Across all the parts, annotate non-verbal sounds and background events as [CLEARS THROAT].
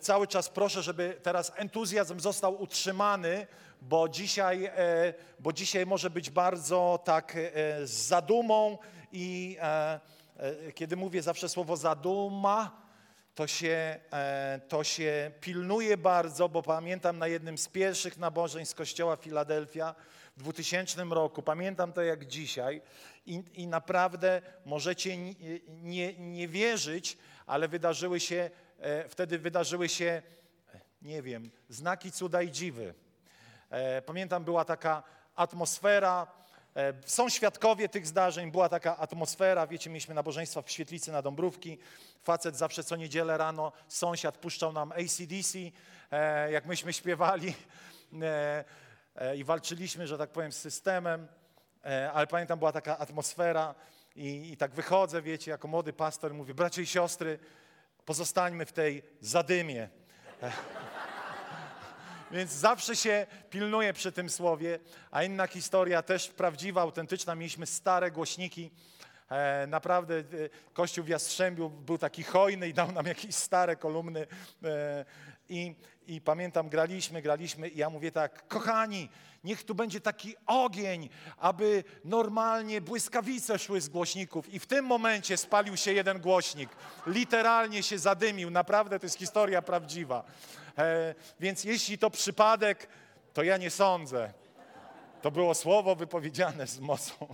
Cały czas proszę, żeby teraz entuzjazm został utrzymany, bo dzisiaj, e, bo dzisiaj może być bardzo tak e, z zadumą i e, kiedy mówię zawsze słowo zaduma, to się, to się pilnuje bardzo, bo pamiętam na jednym z pierwszych nabożeń z kościoła Filadelfia w 2000 roku, pamiętam to jak dzisiaj i, i naprawdę możecie nie, nie wierzyć, ale wydarzyły się E, wtedy wydarzyły się, nie wiem, znaki cuda i dziwy. E, pamiętam, była taka atmosfera, e, są świadkowie tych zdarzeń, była taka atmosfera, wiecie, mieliśmy nabożeństwa w Świetlicy na Dąbrówki, facet zawsze co niedzielę rano, sąsiad puszczał nam ACDC, jak myśmy śpiewali i walczyliśmy, że tak powiem, z systemem, ale pamiętam, była taka atmosfera i, i tak wychodzę, wiecie, jako młody pastor, mówię, bracia i siostry, pozostańmy w tej zadymie. [LAUGHS] Więc zawsze się pilnuję przy tym słowie, a inna historia, też prawdziwa, autentyczna. Mieliśmy stare głośniki. E, naprawdę e, Kościół w Jastrzębiu był taki hojny i dał nam jakieś stare kolumny. E, i, I pamiętam, graliśmy, graliśmy i ja mówię tak, kochani, niech tu będzie taki ogień, aby normalnie błyskawice szły z głośników. I w tym momencie spalił się jeden głośnik. Literalnie się zadymił. Naprawdę to jest historia prawdziwa. E, więc jeśli to przypadek, to ja nie sądzę. To było słowo wypowiedziane z mocą.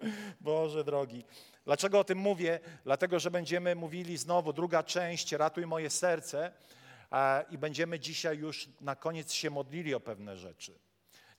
[LAUGHS] Boże drogi. Dlaczego o tym mówię? Dlatego, że będziemy mówili znowu, druga część, ratuj moje serce i będziemy dzisiaj już na koniec się modlili o pewne rzeczy.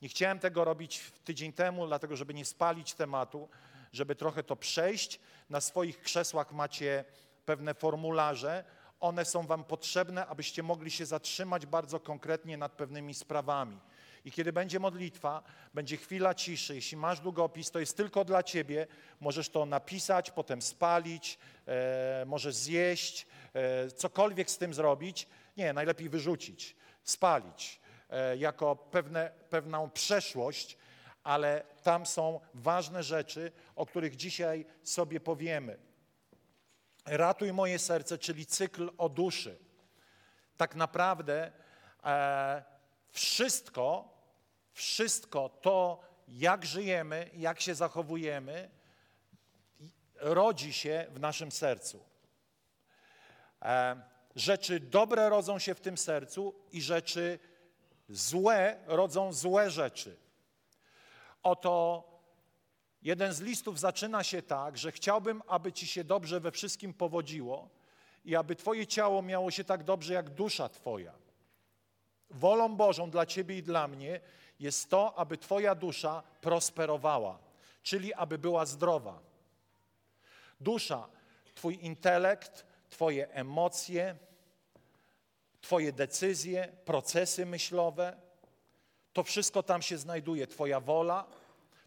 Nie chciałem tego robić tydzień temu, dlatego żeby nie spalić tematu, żeby trochę to przejść. Na swoich krzesłach macie pewne formularze. One są Wam potrzebne, abyście mogli się zatrzymać bardzo konkretnie nad pewnymi sprawami. I kiedy będzie modlitwa, będzie chwila ciszy. Jeśli masz długopis, to jest tylko dla ciebie. Możesz to napisać, potem spalić, e, możesz zjeść, e, cokolwiek z tym zrobić. Nie, najlepiej wyrzucić, spalić e, jako pewne, pewną przeszłość, ale tam są ważne rzeczy, o których dzisiaj sobie powiemy. Ratuj moje serce, czyli cykl o duszy. Tak naprawdę e, wszystko, wszystko to, jak żyjemy, jak się zachowujemy, rodzi się w naszym sercu. E, rzeczy dobre rodzą się w tym sercu i rzeczy złe rodzą złe rzeczy. Oto jeden z listów zaczyna się tak, że chciałbym, aby ci się dobrze we wszystkim powodziło i aby twoje ciało miało się tak dobrze jak dusza twoja. Wolą Bożą dla ciebie i dla mnie jest to, aby twoja dusza prosperowała, czyli aby była zdrowa. Dusza, twój intelekt, Twoje emocje, Twoje decyzje, procesy myślowe. To wszystko tam się znajduje. Twoja wola,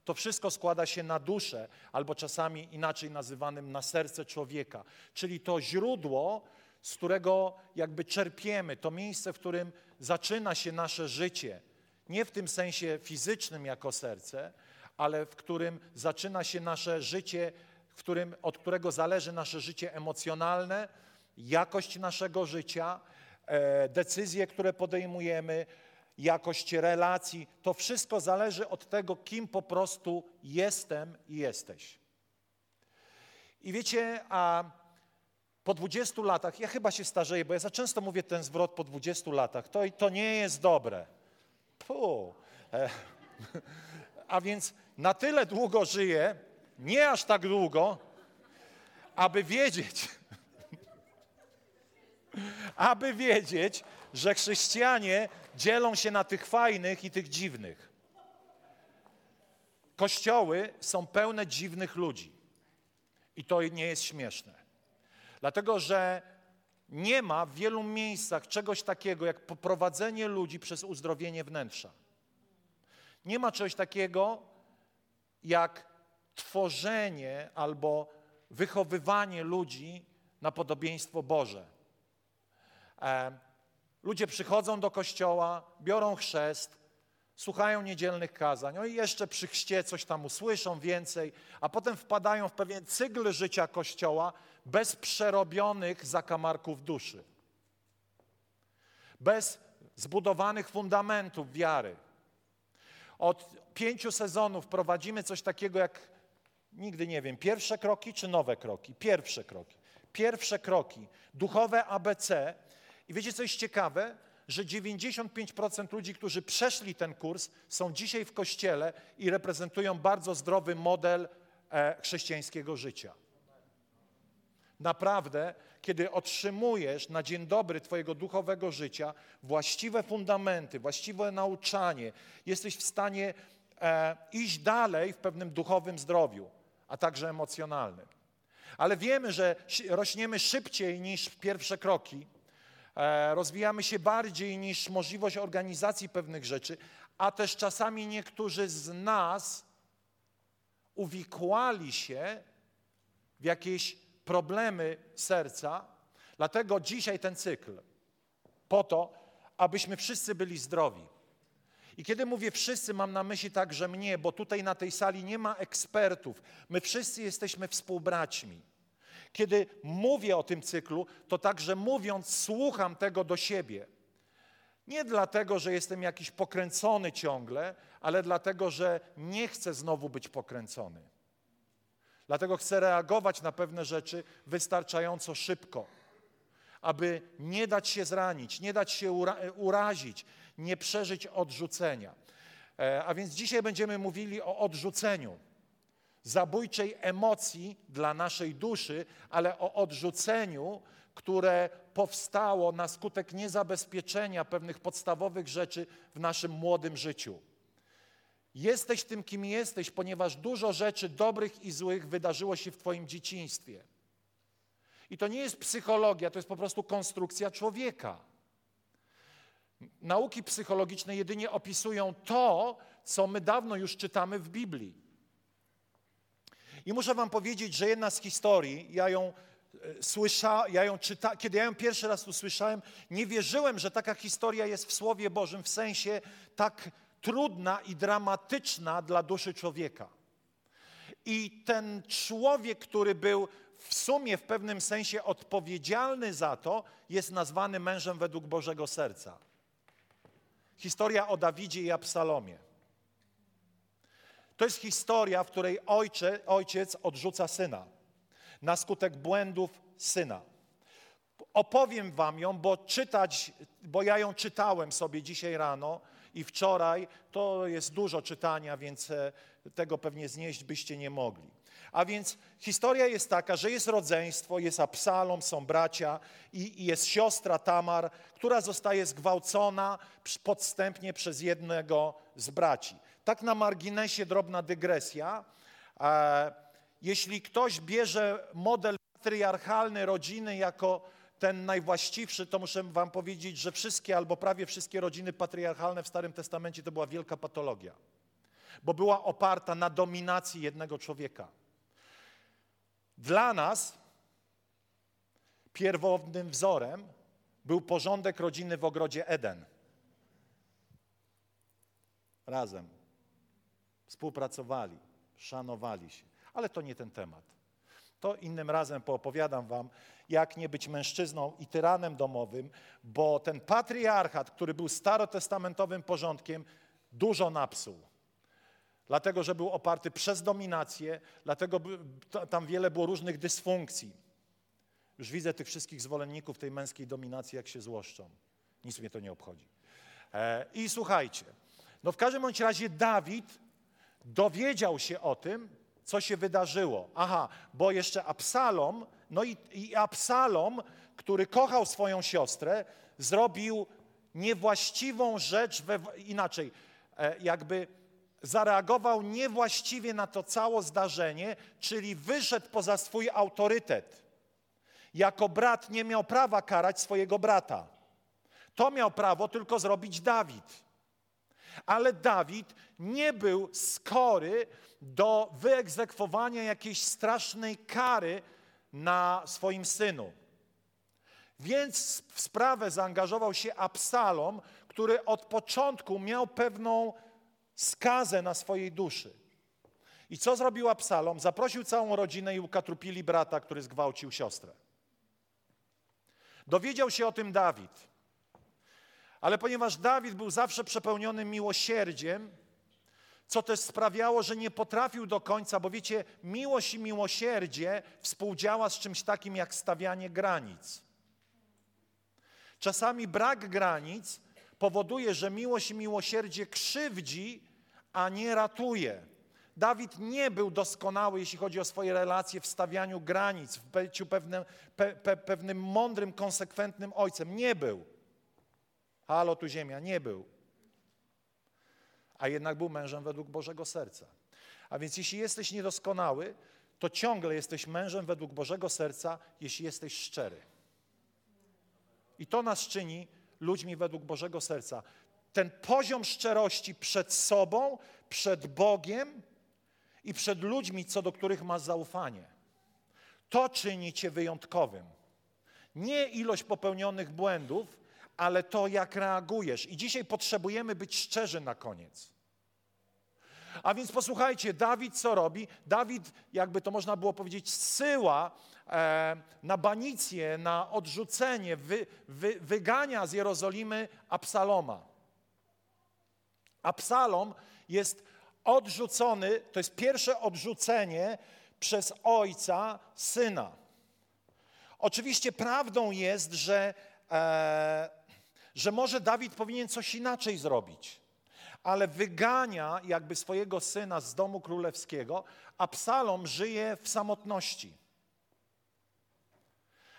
to wszystko składa się na duszę, albo czasami inaczej nazywanym na serce człowieka. Czyli to źródło, z którego jakby czerpiemy, to miejsce, w którym zaczyna się nasze życie. Nie w tym sensie fizycznym jako serce, ale w którym zaczyna się nasze życie w którym, od którego zależy nasze życie emocjonalne, jakość naszego życia, e, decyzje, które podejmujemy, jakość relacji. To wszystko zależy od tego, kim po prostu jestem i jesteś. I wiecie, a po 20 latach, ja chyba się starzeję, bo ja za często mówię ten zwrot po 20 latach, to, to nie jest dobre. E, [LAUGHS] a więc na tyle długo żyję, nie aż tak długo, aby wiedzieć, [LAUGHS] aby wiedzieć, że chrześcijanie dzielą się na tych fajnych i tych dziwnych. Kościoły są pełne dziwnych ludzi. I to nie jest śmieszne. Dlatego, że Nie ma w wielu miejscach czegoś takiego jak poprowadzenie ludzi przez uzdrowienie wnętrza. Nie ma czegoś takiego jak tworzenie albo wychowywanie ludzi na podobieństwo Boże. E, ludzie przychodzą do kościoła, biorą chrzest, słuchają niedzielnych kazań, no i jeszcze przy chrzcie coś tam usłyszą więcej, a potem wpadają w pewien cykl życia kościoła bez przerobionych zakamarków duszy, bez zbudowanych fundamentów wiary. Od pięciu sezonów prowadzimy coś takiego jak, nigdy nie wiem, pierwsze kroki czy nowe kroki? Pierwsze kroki. Pierwsze kroki, duchowe ABC. I wiecie, co jest ciekawe? Że 95% ludzi, którzy przeszli ten kurs, są dzisiaj w kościele i reprezentują bardzo zdrowy model e, chrześcijańskiego życia. Naprawdę, kiedy otrzymujesz na dzień dobry Twojego duchowego życia właściwe fundamenty, właściwe nauczanie, jesteś w stanie e, iść dalej w pewnym duchowym zdrowiu, a także emocjonalnym. Ale wiemy, że rośniemy szybciej niż pierwsze kroki, rozwijamy się bardziej niż możliwość organizacji pewnych rzeczy, a też czasami niektórzy z nas uwikłali się w jakieś problemy serca. Dlatego dzisiaj ten cykl, po to, abyśmy wszyscy byli zdrowi. I kiedy mówię wszyscy, mam na myśli także mnie, bo tutaj na tej sali nie ma ekspertów. My wszyscy jesteśmy współbraćmi. Kiedy mówię o tym cyklu, to także mówiąc, słucham tego do siebie. Nie dlatego, że jestem jakiś pokręcony ciągle, ale dlatego, że nie chcę znowu być pokręcony. Dlatego chcę reagować na pewne rzeczy wystarczająco szybko, aby nie dać się zranić, nie dać się ura urazić, nie przeżyć odrzucenia. E, a więc dzisiaj będziemy mówili o odrzuceniu, zabójczej emocji dla naszej duszy, ale o odrzuceniu, które powstało na skutek niezabezpieczenia pewnych podstawowych rzeczy w naszym młodym życiu. Jesteś tym, kim jesteś, ponieważ dużo rzeczy dobrych i złych wydarzyło się w Twoim dzieciństwie. I to nie jest psychologia, to jest po prostu konstrukcja człowieka. Nauki psychologiczne jedynie opisują to, co my dawno już czytamy w Biblii. I muszę Wam powiedzieć, że jedna z historii, ja ją e, słyszałem, ja ją czyta, kiedy ja ją pierwszy raz usłyszałem, nie wierzyłem, że taka historia jest w Słowie Bożym w sensie tak trudna i dramatyczna dla duszy człowieka. I ten człowiek, który był w sumie w pewnym sensie odpowiedzialny za to, jest nazwany mężem według Bożego Serca. Historia o Dawidzie i Absalomie. To jest historia, w której ojcze, ojciec odrzuca syna na skutek błędów syna. Opowiem wam ją, bo czytać, bo ja ją czytałem sobie dzisiaj rano i wczoraj, to jest dużo czytania, więc e, tego pewnie znieść byście nie mogli. A więc historia jest taka, że jest rodzeństwo, jest Absalom, są bracia i, i jest siostra Tamar, która zostaje zgwałcona podstępnie przez jednego z braci. Tak na marginesie drobna dygresja. E, jeśli ktoś bierze model patriarchalny rodziny jako ten najwłaściwszy, to muszę wam powiedzieć, że wszystkie albo prawie wszystkie rodziny patriarchalne w Starym Testamencie to była wielka patologia, bo była oparta na dominacji jednego człowieka. Dla nas pierwotnym wzorem był porządek rodziny w ogrodzie Eden. Razem współpracowali, szanowali się, ale to nie ten temat. To innym razem poopowiadam wam, jak nie być mężczyzną i tyranem domowym, bo ten patriarchat, który był starotestamentowym porządkiem, dużo napsuł. Dlatego, że był oparty przez dominację, dlatego tam wiele było różnych dysfunkcji. Już widzę tych wszystkich zwolenników tej męskiej dominacji, jak się złoszczą. Nic mnie to nie obchodzi. E, I słuchajcie, no w każdym bądź razie Dawid dowiedział się o tym, co się wydarzyło. Aha, bo jeszcze Absalom, no i, i Absalom, który kochał swoją siostrę, zrobił niewłaściwą rzecz, we, inaczej, e, jakby zareagował niewłaściwie na to całe zdarzenie, czyli wyszedł poza swój autorytet. Jako brat nie miał prawa karać swojego brata. To miał prawo tylko zrobić Dawid. Ale Dawid nie był skory do wyegzekwowania jakiejś strasznej kary na swoim synu. Więc w sprawę zaangażował się Absalom, który od początku miał pewną skazę na swojej duszy. I co zrobił Absalom? Zaprosił całą rodzinę i ukatrupili brata, który zgwałcił siostrę. Dowiedział się o tym Dawid. Ale ponieważ Dawid był zawsze przepełniony miłosierdziem, co też sprawiało, że nie potrafił do końca, bo wiecie, miłość i miłosierdzie współdziała z czymś takim jak stawianie granic. Czasami brak granic powoduje, że miłość i miłosierdzie krzywdzi, a nie ratuje. Dawid nie był doskonały, jeśli chodzi o swoje relacje w stawianiu granic, w byciu pewnym, pe, pe, pewnym mądrym, konsekwentnym ojcem. Nie był. Halo tu ziemia, nie był. A jednak był mężem według Bożego serca. A więc jeśli jesteś niedoskonały, to ciągle jesteś mężem według Bożego serca, jeśli jesteś szczery. I to nas czyni ludźmi według Bożego serca. Ten poziom szczerości przed sobą, przed Bogiem i przed ludźmi, co do których masz zaufanie. To czyni cię wyjątkowym. Nie ilość popełnionych błędów, ale to, jak reagujesz. I dzisiaj potrzebujemy być szczerzy na koniec. A więc posłuchajcie, Dawid co robi? Dawid, jakby to można było powiedzieć, syła e, na banicję, na odrzucenie, wy, wy, wygania z Jerozolimy Absaloma. Absalom jest odrzucony, to jest pierwsze odrzucenie przez ojca syna. Oczywiście prawdą jest, że, e, że może Dawid powinien coś inaczej zrobić ale wygania jakby swojego syna z domu królewskiego, Absalom żyje w samotności.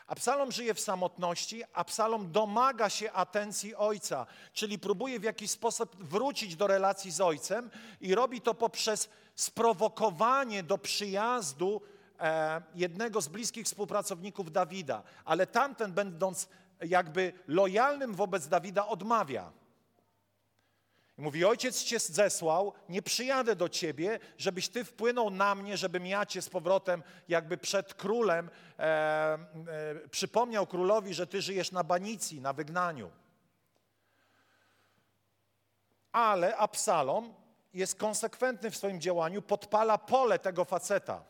Absalom żyje w samotności, Absalom domaga się atencji ojca, czyli próbuje w jakiś sposób wrócić do relacji z ojcem i robi to poprzez sprowokowanie do przyjazdu e, jednego z bliskich współpracowników Dawida. Ale tamten, będąc jakby lojalnym wobec Dawida, odmawia. Mówi, ojciec cię zesłał, nie przyjadę do ciebie, żebyś ty wpłynął na mnie, żebym ja cię z powrotem jakby przed królem e, e, przypomniał królowi, że ty żyjesz na banicji, na wygnaniu. Ale Absalom jest konsekwentny w swoim działaniu, podpala pole tego faceta.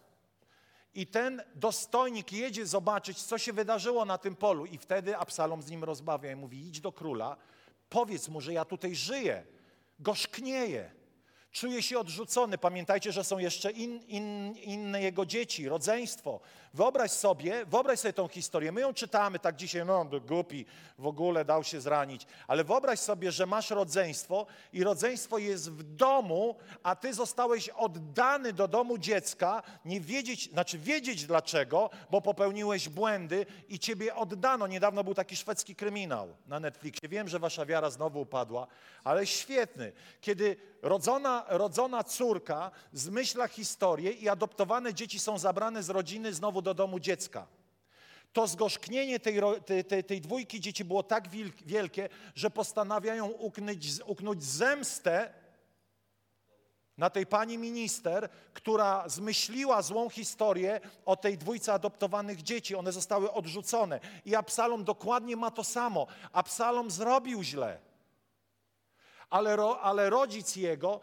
I ten dostojnik jedzie zobaczyć, co się wydarzyło na tym polu. I wtedy Absalom z nim rozmawia i mówi, idź do króla, powiedz mu, że ja tutaj żyję gorzknieje, czuje się odrzucony. Pamiętajcie, że są jeszcze in, in, inne jego dzieci, rodzeństwo. Wyobraź sobie, wyobraź sobie tą historię. My ją czytamy tak dzisiaj, no głupi, w ogóle dał się zranić. Ale wyobraź sobie, że masz rodzeństwo i rodzeństwo jest w domu, a ty zostałeś oddany do domu dziecka, nie wiedzieć, znaczy wiedzieć dlaczego, bo popełniłeś błędy i ciebie oddano. Niedawno był taki szwedzki kryminał na Netflixie. Wiem, że wasza wiara znowu upadła, ale świetny. Kiedy rodzona, rodzona córka zmyśla historię i adoptowane dzieci są zabrane z rodziny znowu do domu dziecka. To zgorzknienie tej, tej, tej dwójki dzieci było tak wielkie, że postanawiają uknąć, uknąć zemstę na tej pani minister, która zmyśliła złą historię o tej dwójce adoptowanych dzieci. One zostały odrzucone. I Absalom dokładnie ma to samo. Absalom zrobił źle. Ale, ale rodzic jego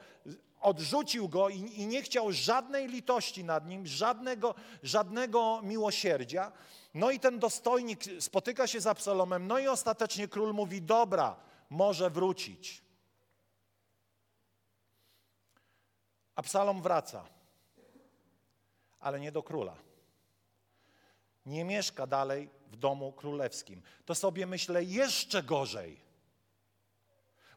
odrzucił go i, i, nie chciał żadnej litości nad nim, żadnego, żadnego miłosierdzia. No i ten dostojnik spotyka się z Absalomem, no i ostatecznie król mówi: Dobra, może wrócić. Absalom wraca, ale nie do króla. Nie mieszka dalej w domu królewskim. To sobie myślę jeszcze gorzej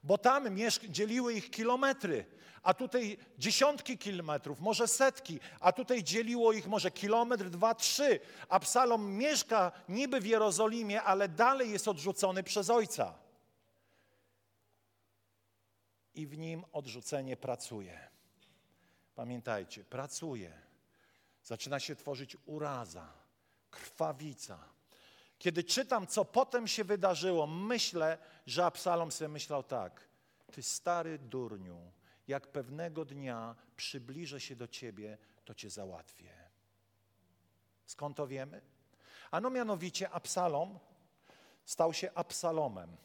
bo tam dzieliły ich kilometry, a tutaj dziesiątki kilometrów, może setki, a tutaj dzieliło ich może kilometr, dwa, trzy. Absalom mieszka niby w Jerozolimie, ale dalej jest odrzucony przez ojca. I w nim odrzucenie pracuje. Pamiętajcie, pracuje. Zaczyna się tworzyć uraza, krwawica. Kiedy czytam, co potem się wydarzyło, myślę, że Absalom sobie myślał tak. Ty stary durniu, jak pewnego dnia przybliżę się do ciebie, to cię załatwię. Skąd to wiemy? Ano mianowicie Absalom stał się Absalomem.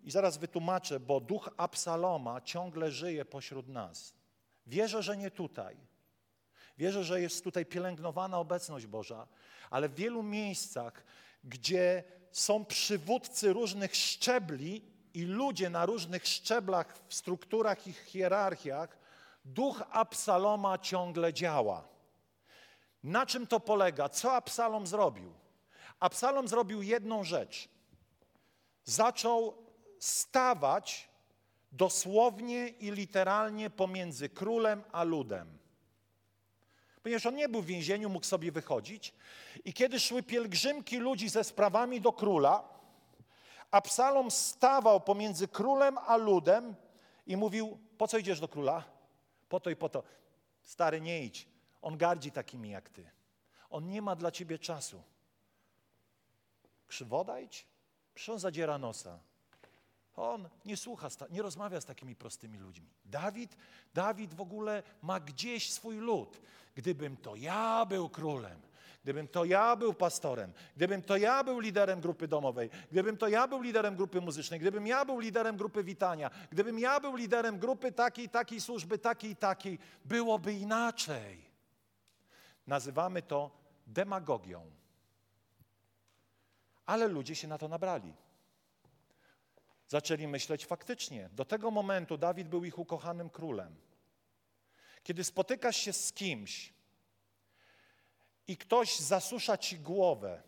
I zaraz wytłumaczę, bo duch Absaloma ciągle żyje pośród nas. Wierzę, że nie tutaj. Wierzę, że jest tutaj pielęgnowana obecność Boża, ale w wielu miejscach, gdzie są przywódcy różnych szczebli i ludzie na różnych szczeblach, w strukturach i hierarchiach, duch Absaloma ciągle działa. Na czym to polega? Co Absalom zrobił? Absalom zrobił jedną rzecz. Zaczął stawać dosłownie i literalnie pomiędzy królem a ludem. Ponieważ on nie był w więzieniu, mógł sobie wychodzić. I kiedy szły pielgrzymki ludzi ze sprawami do króla, Absalom stawał pomiędzy królem a ludem i mówił: Po co idziesz do króla? Po to i po to. Stary, nie idź. On gardzi takimi jak ty. On nie ma dla ciebie czasu. Krzywoda idź? Przecież on zadziera nosa. On nie słucha, nie rozmawia z takimi prostymi ludźmi. Dawid, Dawid w ogóle ma gdzieś swój lud. Gdybym to ja był królem, gdybym to ja był pastorem, gdybym to ja był liderem grupy domowej, gdybym to ja był liderem grupy muzycznej, gdybym ja był liderem grupy witania, gdybym ja był liderem grupy takiej, takiej służby, takiej, takiej, byłoby inaczej. Nazywamy to demagogią. Ale ludzie się na to nabrali. Zaczęli myśleć faktycznie. Do tego momentu Dawid był ich ukochanym królem. Kiedy spotykasz się z kimś i ktoś zasusza ci głowę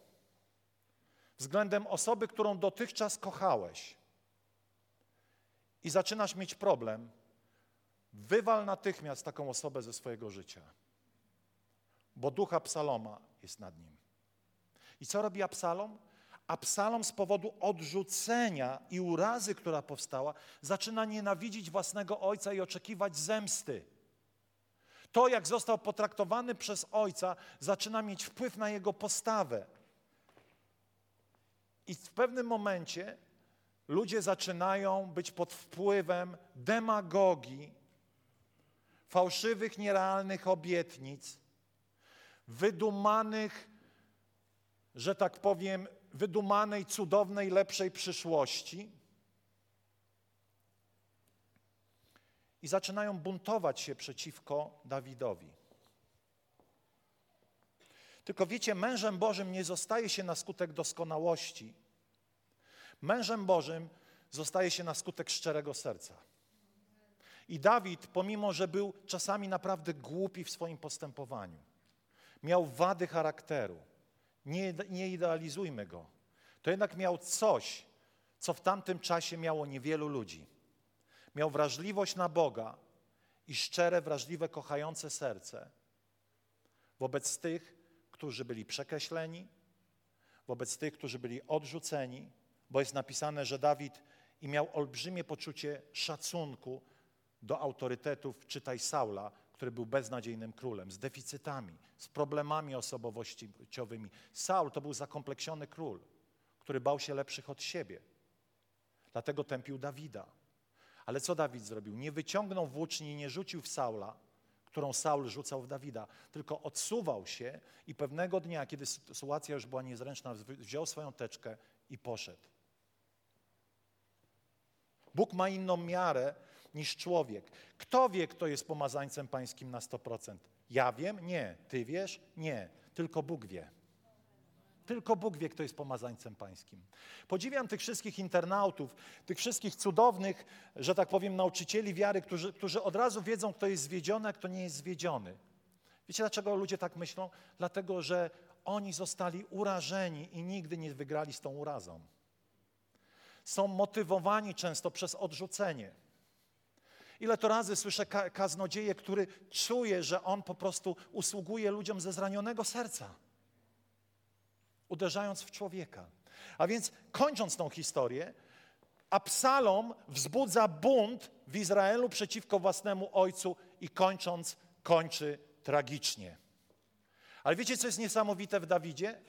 względem osoby, którą dotychczas kochałeś i zaczynasz mieć problem, wywal natychmiast taką osobę ze swojego życia, bo ducha Psaloma jest nad nim. I co robi Absalom? Absalom z powodu odrzucenia i urazy, która powstała, zaczyna nienawidzić własnego ojca i oczekiwać zemsty. To, jak został potraktowany przez ojca, zaczyna mieć wpływ na jego postawę. I w pewnym momencie ludzie zaczynają być pod wpływem demagogii, fałszywych, nierealnych obietnic, wydumanych, że tak powiem, wydumanej, cudownej, lepszej przyszłości. I zaczynają buntować się przeciwko Dawidowi. Tylko wiecie, mężem Bożym nie zostaje się na skutek doskonałości. Mężem Bożym zostaje się na skutek szczerego serca. I Dawid, pomimo że był czasami naprawdę głupi w swoim postępowaniu, miał wady charakteru, nie, nie idealizujmy go. To jednak miał coś, co w tamtym czasie miało niewielu ludzi. Miał wrażliwość na Boga i szczere, wrażliwe, kochające serce wobec tych, którzy byli przekreśleni, wobec tych, którzy byli odrzuceni, bo jest napisane, że Dawid i miał olbrzymie poczucie szacunku do autorytetów, czytaj Saula, który był beznadziejnym królem, z deficytami, z problemami osobowościowymi. Saul to był zakompleksiony król, który bał się lepszych od siebie. Dlatego tępił Dawida. Ale co Dawid zrobił? Nie wyciągnął włóczni nie rzucił w Saula, którą Saul rzucał w Dawida, tylko odsuwał się i pewnego dnia, kiedy sytuacja już była niezręczna, wziął swoją teczkę i poszedł. Bóg ma inną miarę niż człowiek. Kto wie, kto jest pomazańcem pańskim na 100%? Ja wiem? Nie. Ty wiesz? Nie. Tylko Bóg wie. Tylko Bóg wie, kto jest pomazańcem pańskim. Podziwiam tych wszystkich internautów, tych wszystkich cudownych, że tak powiem, nauczycieli wiary, którzy, którzy od razu wiedzą, kto jest zwiedziony, a kto nie jest zwiedziony. Wiecie, dlaczego ludzie tak myślą? Dlatego, że oni zostali urażeni i nigdy nie wygrali z tą urazą. Są motywowani często przez odrzucenie. Ile to razy słyszę ka kaznodzieję, który czuje, że on po prostu usługuje ludziom ze zranionego serca, uderzając w człowieka. A więc kończąc tą historię, Absalom wzbudza bunt w Izraelu przeciwko własnemu ojcu i kończąc, kończy tragicznie. Ale wiecie, co jest niesamowite w Dawidzie?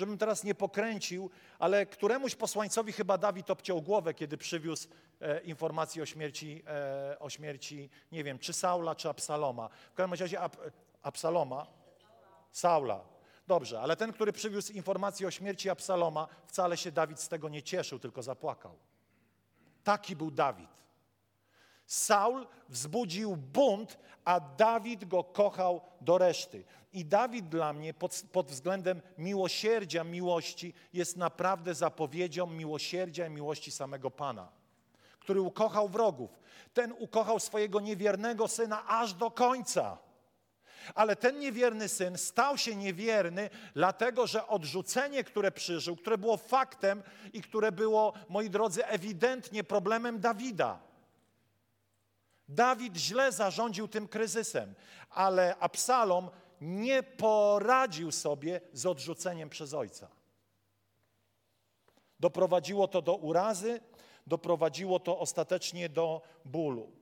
Żebym teraz nie pokręcił, ale któremuś posłańcowi chyba Dawid obciął głowę, kiedy przywiózł e, informację o śmierci, e, o śmierci, nie wiem, czy Saula, czy Absaloma. W każdym razie Ab, Absaloma, Saula. Dobrze, ale ten, który przywiózł informację o śmierci Absaloma, wcale się Dawid z tego nie cieszył, tylko zapłakał. Taki był Dawid. Saul wzbudził bunt, a Dawid go kochał do reszty. I Dawid dla mnie pod, pod, względem miłosierdzia, miłości jest naprawdę zapowiedzią miłosierdzia i miłości samego Pana, który ukochał wrogów. Ten ukochał swojego niewiernego syna aż do końca. Ale ten niewierny syn stał się niewierny, dlatego że odrzucenie, które przeżył, które było faktem i które było, moi drodzy, ewidentnie problemem Dawida. Dawid źle zarządził tym kryzysem, ale Absalom nie poradził sobie z odrzuceniem przez ojca. Doprowadziło to do urazy, doprowadziło to ostatecznie do bólu.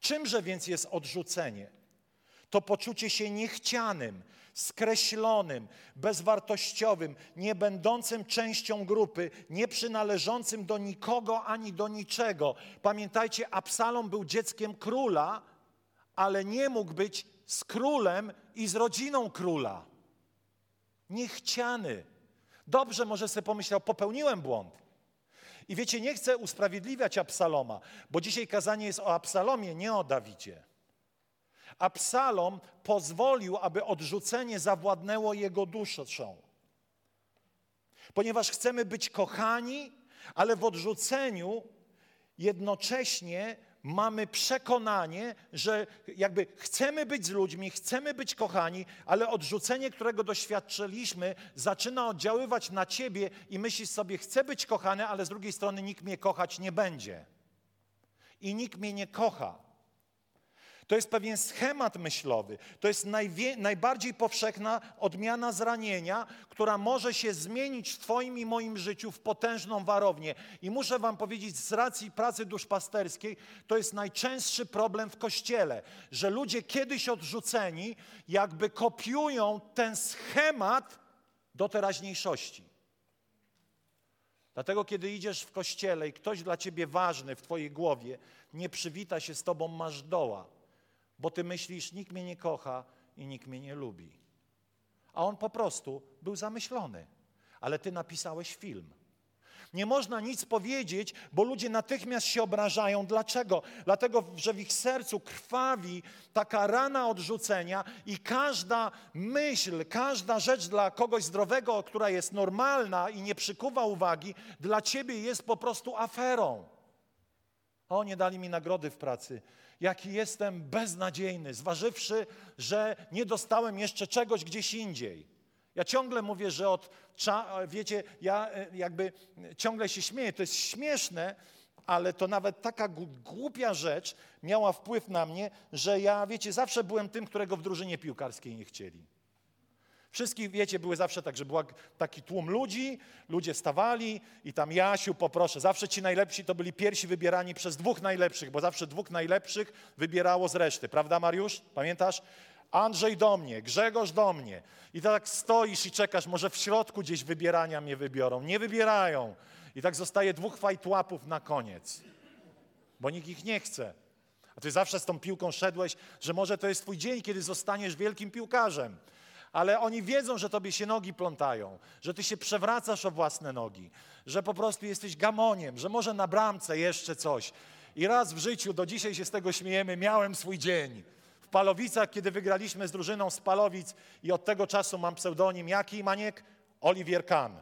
Czymże więc jest odrzucenie? To poczucie się niechcianym, skreślonym, bezwartościowym, nie będącym częścią grupy, nie przynależącym do nikogo ani do niczego. Pamiętajcie, Absalom był dzieckiem króla, ale nie mógł być z królem i z rodziną króla. Niechciany. Dobrze, może sobie pomyślał, popełniłem błąd. I wiecie, nie chcę usprawiedliwiać Absaloma, bo dzisiaj kazanie jest o Absalomie, nie o Dawidzie. Absalom pozwolił, aby odrzucenie zawładnęło jego duszą. Ponieważ chcemy być kochani, ale w odrzuceniu jednocześnie mamy przekonanie, że jakby chcemy być z ludźmi, chcemy być kochani, ale odrzucenie, którego doświadczyliśmy, zaczyna oddziaływać na ciebie i myślisz sobie, chcę być kochany, ale z drugiej strony nikt mnie kochać nie będzie. I nikt mnie nie kocha. To jest pewien schemat myślowy. To jest najbardziej powszechna odmiana zranienia, która może się zmienić w Twoim i moim życiu w potężną warownię. I muszę Wam powiedzieć, z racji pracy duszpasterskiej, to jest najczęstszy problem w Kościele, że ludzie kiedyś odrzuceni jakby kopiują ten schemat do teraźniejszości. Dlatego, kiedy idziesz w kościele i ktoś dla ciebie ważny w twojej głowie nie przywita się z tobą, masz doła bo ty myślisz, nikt mnie nie kocha i nikt mnie nie lubi. A on po prostu był zamyślony, ale ty napisałeś film. Nie można nic powiedzieć, bo ludzie natychmiast się obrażają. Dlaczego? Dlatego, że w ich sercu krwawi taka rana odrzucenia i każda myśl, każda rzecz dla kogoś zdrowego, która jest normalna i nie przykuwa uwagi, dla ciebie jest po prostu aferą. O, nie dali mi nagrody w pracy jaki jestem beznadziejny, zważywszy, że nie dostałem jeszcze czegoś gdzieś indziej. Ja ciągle mówię, że od, wiecie, ja e, jakby ciągle się śmieję, to jest śmieszne, ale to nawet taka głupia rzecz miała wpływ na mnie, że ja, wiecie, zawsze byłem tym, którego w drużynie piłkarskiej nie chcieli. Wszystkich, wiecie, były zawsze tak, że był taki tłum ludzi, ludzie stawali i tam Jasiu, poproszę. Zawsze ci najlepsi to byli pierwsi wybierani przez dwóch najlepszych, bo zawsze dwóch najlepszych wybierało z reszty. Prawda, Mariusz? Pamiętasz? Andrzej do mnie, Grzegorz do mnie. I tak stoisz i czekasz, może w środku gdzieś wybierania mnie wybiorą. Nie wybierają. I tak zostaje dwóch fajtłapów na koniec, bo nikt ich nie chce. A ty zawsze z tą piłką szedłeś, że może to jest twój dzień, kiedy zostaniesz wielkim piłkarzem ale oni wiedzą, że tobie się nogi plątają, że ty się przewracasz o własne nogi, że po prostu jesteś gamoniem, że może na bramce jeszcze coś. I raz w życiu, do dzisiaj się z tego śmiejemy, miałem swój dzień. W Palowicach, kiedy wygraliśmy z drużyną z Palowic i od tego czasu mam pseudonim jaki, Maniek? Olivier Kahn.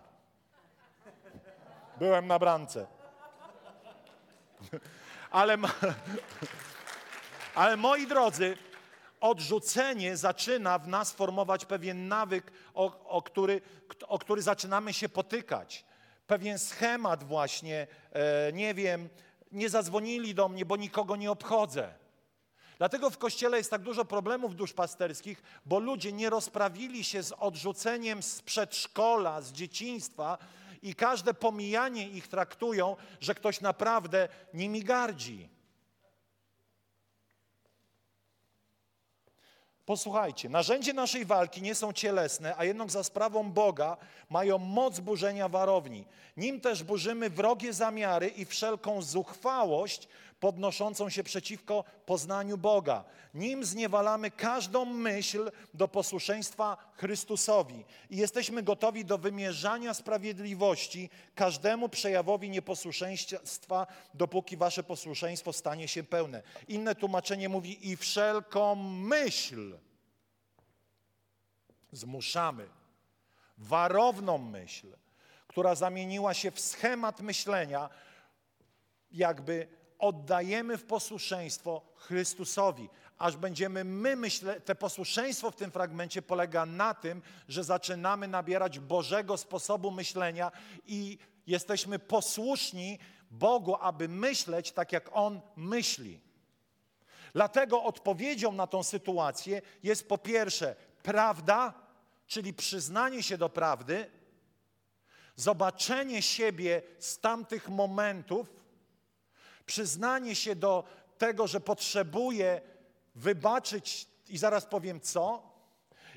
Byłem na bramce. [LAUGHS] Ale, [LAUGHS] ale moi drodzy, odrzucenie zaczyna w nas formować pewien nawyk, o, o, który, o który zaczynamy się potykać. Pewien schemat właśnie, e, nie wiem, nie zadzwonili do mnie, bo nikogo nie obchodzę. Dlatego w kościele jest tak dużo problemów duszpasterskich, bo ludzie nie rozprawili się z odrzuceniem z przedszkola, z dzieciństwa i każde pomijanie ich traktują, że ktoś naprawdę nimi gardzi. Posłuchajcie, narzędzie naszej walki nie są cielesne, a jednak za sprawą Boga mają moc burzenia warowni. Nim też burzymy wrogie zamiary i wszelką zuchwałość podnoszącą się przeciwko poznaniu Boga. Nim zniewalamy każdą myśl do posłuszeństwa Chrystusowi i jesteśmy gotowi do wymierzania sprawiedliwości każdemu przejawowi nieposłuszeństwa, dopóki wasze posłuszeństwo stanie się pełne. Inne tłumaczenie mówi i wszelką myśl zmuszamy, warowną myśl, która zamieniła się w schemat myślenia, jakby oddajemy w posłuszeństwo Chrystusowi, aż będziemy my myśleć, te posłuszeństwo w tym fragmencie polega na tym, że zaczynamy nabierać Bożego sposobu myślenia i jesteśmy posłuszni Bogu, aby myśleć tak, jak On myśli. Dlatego odpowiedzią na tą sytuację jest po pierwsze prawda, czyli przyznanie się do prawdy, zobaczenie siebie z tamtych momentów, przyznanie się do tego, że potrzebuję wybaczyć i zaraz powiem co.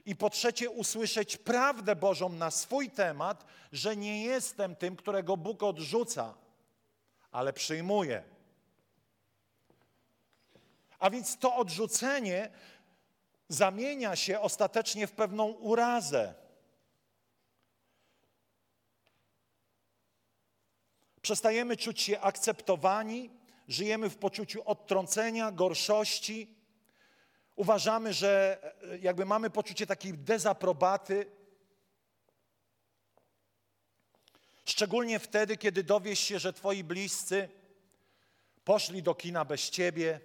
I po trzecie, usłyszeć prawdę Bożą na swój temat, że nie jestem tym, którego Bóg odrzuca, ale przyjmuje. A więc to odrzucenie zamienia się ostatecznie w pewną urazę. Przestajemy czuć się akceptowani, żyjemy w poczuciu odtrącenia, gorszości. Uważamy, że e, jakby mamy poczucie takiej dezaprobaty. Szczególnie wtedy, kiedy dowiesz się, że twoi bliscy poszli do kina bez ciebie.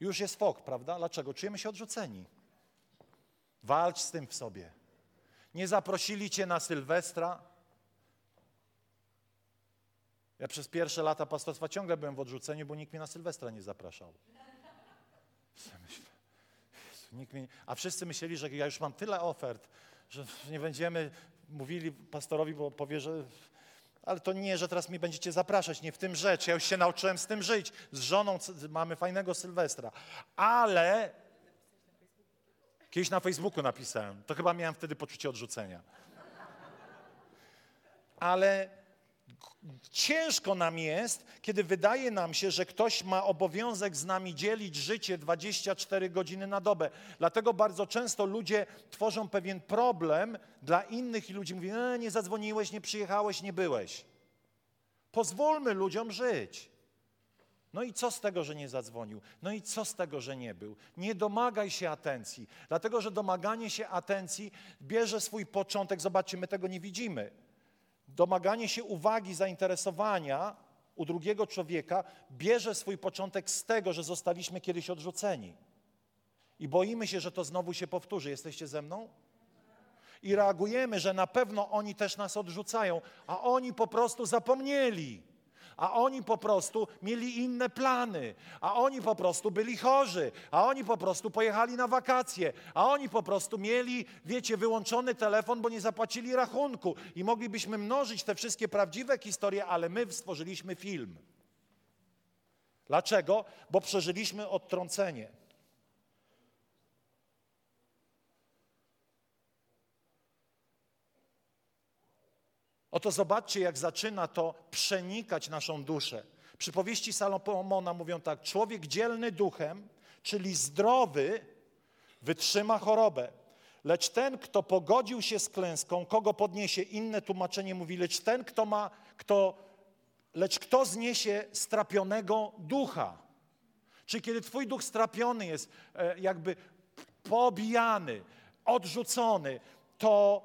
Już jest fok, prawda? Dlaczego? Czujemy się odrzuceni. Walcz z tym w sobie. Nie zaprosili cię na Sylwestra, ja przez pierwsze lata pastorstwa ciągle byłem w odrzuceniu, bo nikt mnie na Sylwestra nie zapraszał. Nikt mnie, a wszyscy myśleli, że ja już mam tyle ofert, że nie będziemy mówili pastorowi, bo powie, że ale to nie, że teraz mnie będziecie zapraszać, nie w tym rzecz. Ja już się nauczyłem z tym żyć. Z żoną mamy fajnego Sylwestra. Ale kiedyś na Facebooku napisałem. To chyba miałem wtedy poczucie odrzucenia. Ale Ciężko nam jest, kiedy wydaje nam się, że ktoś ma obowiązek z nami dzielić życie 24 godziny na dobę. Dlatego bardzo często ludzie tworzą pewien problem dla innych i ludzi mówią, e, nie zadzwoniłeś, nie przyjechałeś, nie byłeś. Pozwólmy ludziom żyć. No i co z tego, że nie zadzwonił? No i co z tego, że nie był? Nie domagaj się atencji, dlatego że domaganie się atencji bierze swój początek. Zobaczcie, my tego nie widzimy domaganie się uwagi, zainteresowania u drugiego człowieka bierze swój początek z tego, że zostaliśmy kiedyś odrzuceni. I boimy się, że to znowu się powtórzy. Jesteście ze mną? I reagujemy, że na pewno oni też nas odrzucają, a oni po prostu zapomnieli a oni po prostu mieli inne plany, a oni po prostu byli chorzy, a oni po prostu pojechali na wakacje, a oni po prostu mieli, wiecie, wyłączony telefon, bo nie zapłacili rachunku. I moglibyśmy mnożyć te wszystkie prawdziwe historie, ale my stworzyliśmy film. Dlaczego? Bo przeżyliśmy odtrącenie. Oto zobaczcie, jak zaczyna to przenikać naszą duszę. Przypowieści Salomona mówią tak: człowiek dzielny duchem, czyli zdrowy, wytrzyma chorobę. Lecz ten, kto pogodził się z klęską, kogo podniesie? Inne tłumaczenie mówi, lecz ten, kto ma, kto, lecz kto zniesie strapionego ducha? Czy kiedy twój duch strapiony jest, e, jakby pobijany, odrzucony, to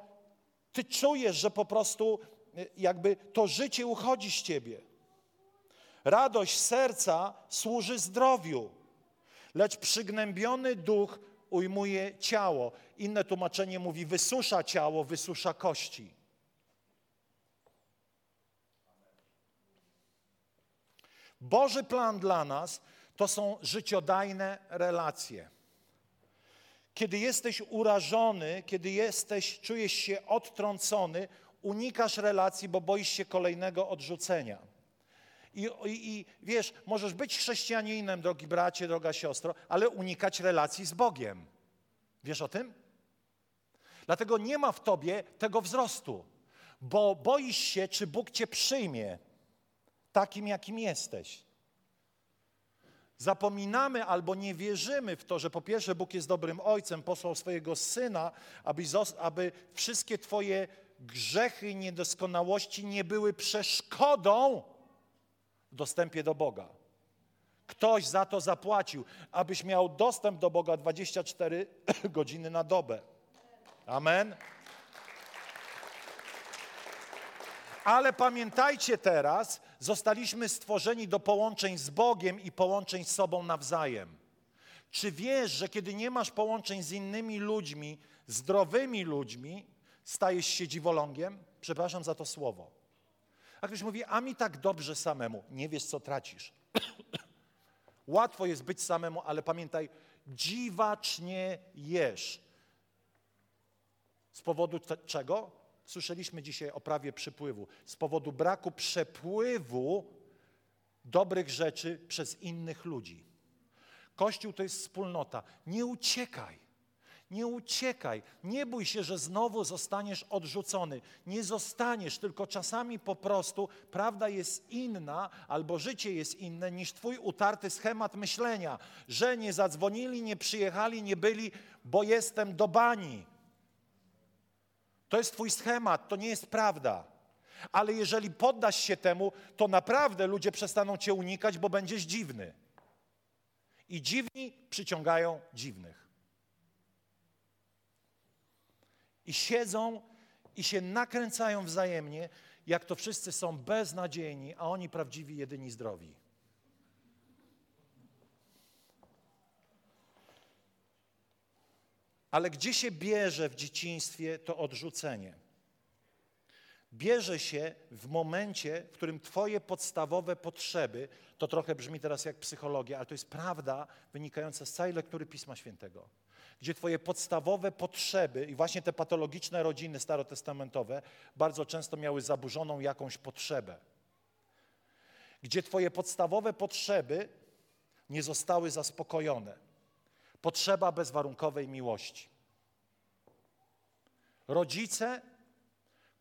ty czujesz, że po prostu jakby to życie uchodzi z ciebie. Radość serca służy zdrowiu, lecz przygnębiony duch ujmuje ciało. Inne tłumaczenie mówi wysusza ciało, wysusza kości. Boży plan dla nas to są życiodajne relacje. Kiedy jesteś urażony, kiedy jesteś, czujesz się odtrącony, unikasz relacji, bo boisz się kolejnego odrzucenia. I, i, I wiesz, możesz być chrześcijaninem, drogi bracie, droga siostro, ale unikać relacji z Bogiem. Wiesz o tym? Dlatego nie ma w tobie tego wzrostu, bo boisz się, czy Bóg cię przyjmie takim, jakim jesteś. Zapominamy albo nie wierzymy w to, że po pierwsze Bóg jest dobrym ojcem, posłał swojego syna, aby, aby wszystkie Twoje grzechy i niedoskonałości nie były przeszkodą w dostępie do Boga. Ktoś za to zapłacił, abyś miał dostęp do Boga 24 [CLEARS THROAT] godziny na dobę. Amen. Ale pamiętajcie teraz, zostaliśmy stworzeni do połączeń z Bogiem i połączeń z sobą nawzajem. Czy wiesz, że kiedy nie masz połączeń z innymi ludźmi, zdrowymi ludźmi, stajesz się dziwolągiem? Przepraszam za to słowo. A ktoś mówi, a mi tak dobrze samemu. Nie wiesz, co tracisz. [COUGHS] Łatwo jest być samemu, ale pamiętaj, dziwacznie jesz. Z powodu czego? Słyszeliśmy dzisiaj o prawie przypływu. Z powodu braku przepływu dobrych rzeczy przez innych ludzi. Kościół to jest wspólnota. Nie uciekaj. Nie uciekaj. Nie bój się, że znowu zostaniesz odrzucony. Nie zostaniesz, tylko czasami po prostu prawda jest inna albo życie jest inne niż twój utarty schemat myślenia, że nie zadzwonili, nie przyjechali, nie byli, bo jestem do bani. To jest Twój schemat, to nie jest prawda. Ale jeżeli poddasz się temu, to naprawdę ludzie przestaną Cię unikać, bo będziesz dziwny. I dziwni przyciągają dziwnych. I siedzą i się nakręcają wzajemnie, jak to wszyscy są beznadziejni, a oni prawdziwi, jedyni zdrowi. Ale gdzie się bierze w dzieciństwie to odrzucenie? Bierze się w momencie, w którym Twoje podstawowe potrzeby, to trochę brzmi teraz jak psychologia, ale to jest prawda wynikająca z całej lektury Pisma Świętego, gdzie Twoje podstawowe potrzeby i właśnie te patologiczne rodziny starotestamentowe bardzo często miały zaburzoną jakąś potrzebę, gdzie Twoje podstawowe potrzeby nie zostały zaspokojone. Potrzeba bezwarunkowej miłości. Rodzice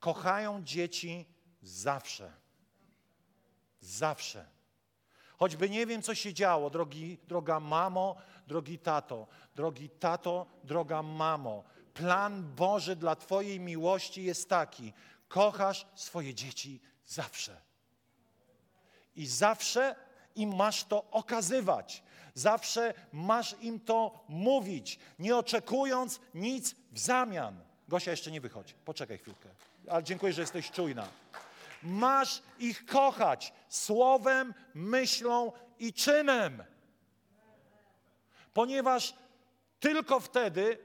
kochają dzieci zawsze. Zawsze. Choćby nie wiem, co się działo, drogi, droga mamo, drogi tato, drogi tato, droga mamo. Plan Boży dla Twojej miłości jest taki: kochasz swoje dzieci zawsze. I zawsze im masz to okazywać. Zawsze masz im to mówić, nie oczekując nic w zamian. Gosia jeszcze nie wychodzi, poczekaj chwilkę. Ale dziękuję, że jesteś czujna. Masz ich kochać słowem, myślą i czynem. Ponieważ tylko wtedy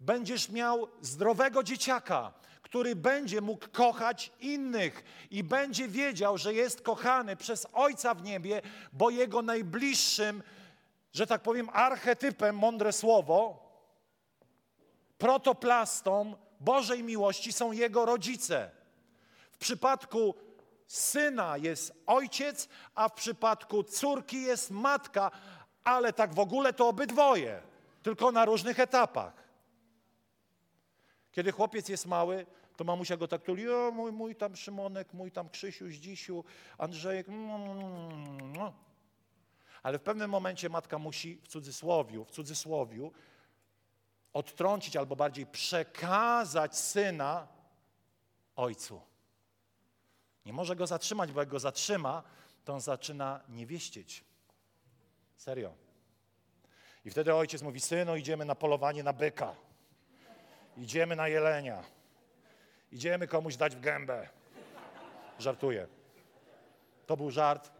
będziesz miał zdrowego dzieciaka, który będzie mógł kochać innych i będzie wiedział, że jest kochany przez Ojca w niebie, bo jego najbliższym że tak powiem, archetypem, mądre słowo, protoplastą Bożej miłości są jego rodzice. W przypadku syna jest ojciec, a w przypadku córki jest matka, ale tak w ogóle to obydwoje, tylko na różnych etapach. Kiedy chłopiec jest mały, to mamusia go tak tuli, o mój, mój tam Szymonek, mój tam Krzysiu, Zdzisiu, Andrzejek. Mm, mm, mm, ale w pewnym momencie matka musi w cudzysłowiu, w cudzysłowiu odtrącić albo bardziej przekazać syna ojcu. Nie może go zatrzymać, bo jak go zatrzyma, to on zaczyna nie wieścieć. Serio. I wtedy ojciec mówi, synu, idziemy na polowanie na byka. Idziemy na jelenia. Idziemy komuś dać w gębę. Żartuję. To był żart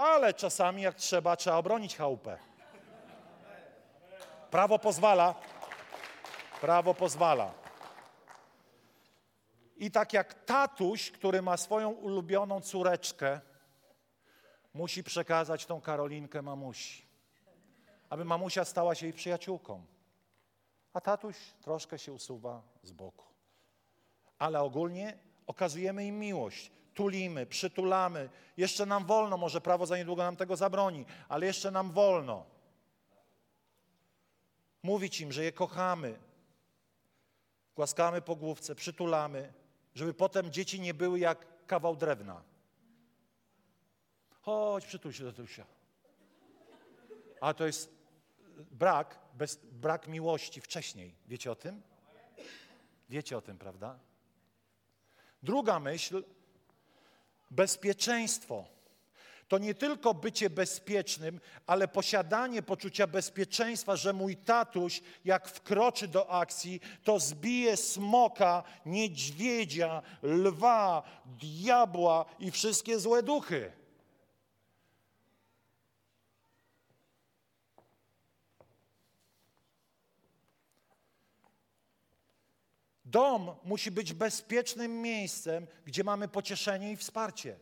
ale czasami jak trzeba, trzeba obronić chałupę. Prawo pozwala. Prawo pozwala. I tak jak tatuś, który ma swoją ulubioną córeczkę, musi przekazać tą Karolinkę mamusi, aby mamusia stała się jej przyjaciółką. A tatuś troszkę się usuwa z boku. Ale ogólnie okazujemy im miłość. tulimy, przytulamy. Jeszcze nam wolno, może prawo za niedługo nam tego zabroni, ale jeszcze nam wolno. Mówić im, że je kochamy. Głaskamy po główce, przytulamy, żeby potem dzieci nie były jak kawał drewna. Chodź, przytul się do Tusia. A to jest brak, bez, brak miłości wcześniej. Wiecie o tym? Wiecie o tym, prawda? Druga myśl, bezpieczeństwo. To nie tylko bycie bezpiecznym, ale posiadanie poczucia bezpieczeństwa, że mój tatuś, jak wkroczy do akcji, to zbije smoka, niedźwiedzia, lwa, diabła i wszystkie złe duchy. Dom musi być bezpiecznym miejscem, gdzie mamy pocieszenie i wsparcie.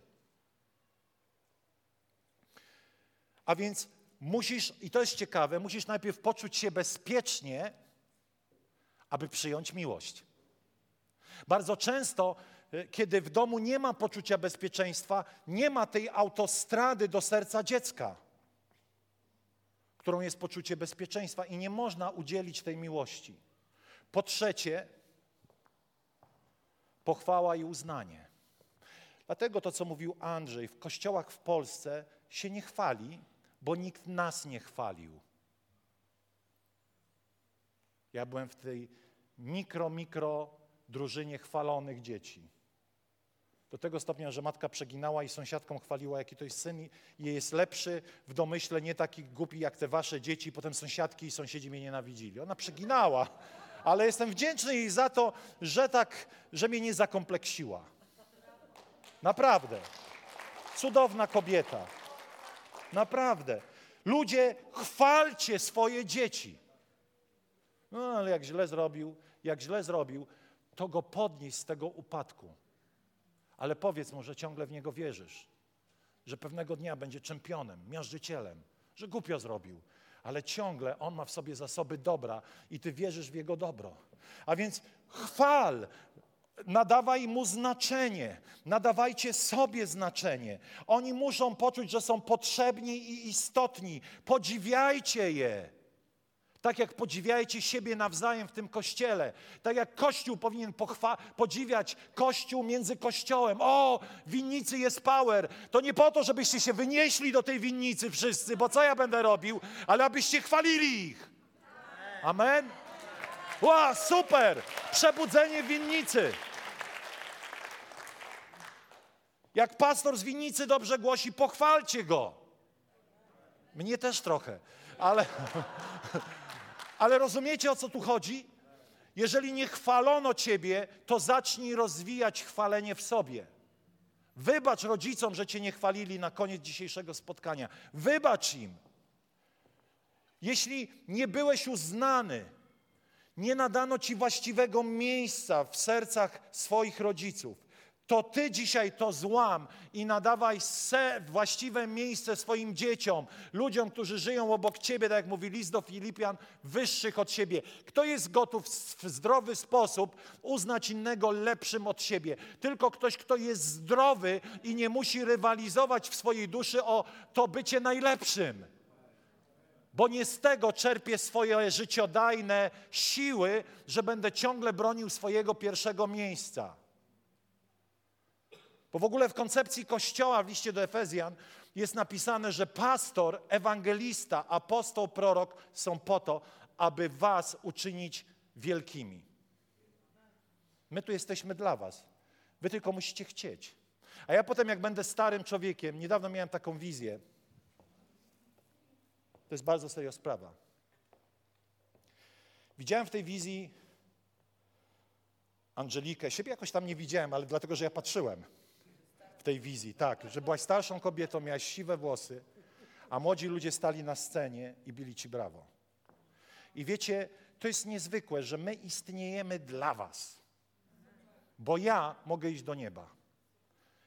A więc musisz, i to jest ciekawe, musisz najpierw poczuć się bezpiecznie, aby przyjąć miłość. Bardzo często, e, kiedy w domu nie ma poczucia bezpieczeństwa, nie ma tej autostrady do serca dziecka, którą jest poczucie bezpieczeństwa i nie można udzielić tej miłości. Po trzecie, pochwała i uznanie. Dlatego to, co mówił Andrzej, w kościołach w Polsce się nie chwali, bo nikt nas nie chwalił. Ja byłem w tej mikro, mikro drużynie chwalonych dzieci. Do tego stopnia, że matka przeginała i sąsiadką chwaliła, jaki to jest syn i jest lepszy w domyśle, nie taki głupi jak te wasze dzieci. Potem sąsiadki i sąsiedzi mnie nienawidzili. Ona przeginała ale jestem wdzięczny jej za to, że tak, że mnie nie zakompleksiła. Naprawdę. Cudowna kobieta. Naprawdę. Ludzie, chwalcie swoje dzieci. No ale jak źle zrobił, jak źle zrobił, to go podnieś z tego upadku. Ale powiedz mu, że ciągle w niego wierzysz, że pewnego dnia będzie czempionem, miażdżycielem, że głupio zrobił, ale ciągle On ma w sobie zasoby dobra i Ty wierzysz w Jego dobro. A więc chwal, nadawaj Mu znaczenie, nadawajcie sobie znaczenie. Oni muszą poczuć, że są potrzebni i istotni. Podziwiajcie je. Tak jak podziwiajcie siebie nawzajem w tym kościele. Tak jak Kościół powinien podziwiać Kościół między Kościołem. O, winnicy jest power. To nie po to, żebyście się wynieśli do tej winnicy wszyscy, bo co ja będę robił, ale abyście chwalili ich. Amen? Ła, super! Przebudzenie winnicy. Jak pastor z winnicy dobrze głosi, pochwalcie go. Mnie też trochę, ale... [LAUGHS] Ale rozumiecie o co tu chodzi? Jeżeli nie chwalono Ciebie, to zacznij rozwijać chwalenie w sobie. Wybacz rodzicom, że Cię nie chwalili na koniec dzisiejszego spotkania. Wybacz im. Jeśli nie byłeś uznany, nie nadano Ci właściwego miejsca w sercach swoich rodziców, to ty dzisiaj to złam i nadawaj se właściwe miejsce swoim dzieciom, ludziom, którzy żyją obok ciebie, tak jak mówi list do Filipian, wyższych od siebie. Kto jest gotów w zdrowy sposób uznać innego lepszym od siebie? Tylko ktoś, kto jest zdrowy i nie musi rywalizować w swojej duszy o to bycie najlepszym. Bo nie z tego czerpię swoje życiodajne siły, że będę ciągle bronił swojego pierwszego miejsca. Bo w ogóle w koncepcji Kościoła w liście do Efezjan jest napisane, że pastor, ewangelista, apostoł, prorok są po to, aby was uczynić wielkimi. My tu jesteśmy dla was. Wy tylko musicie chcieć. A ja potem, jak będę starym człowiekiem, niedawno miałem taką wizję. To jest bardzo serio sprawa. Widziałem w tej wizji Angelikę. Siebie jakoś tam nie widziałem, ale dlatego, że ja patrzyłem tej wizji, tak, że byłaś starszą kobietą, miałaś siwe włosy, a młodzi ludzie stali na scenie i bili ci brawo. I wiecie, to jest niezwykłe, że my istniejemy dla was, bo ja mogę iść do nieba.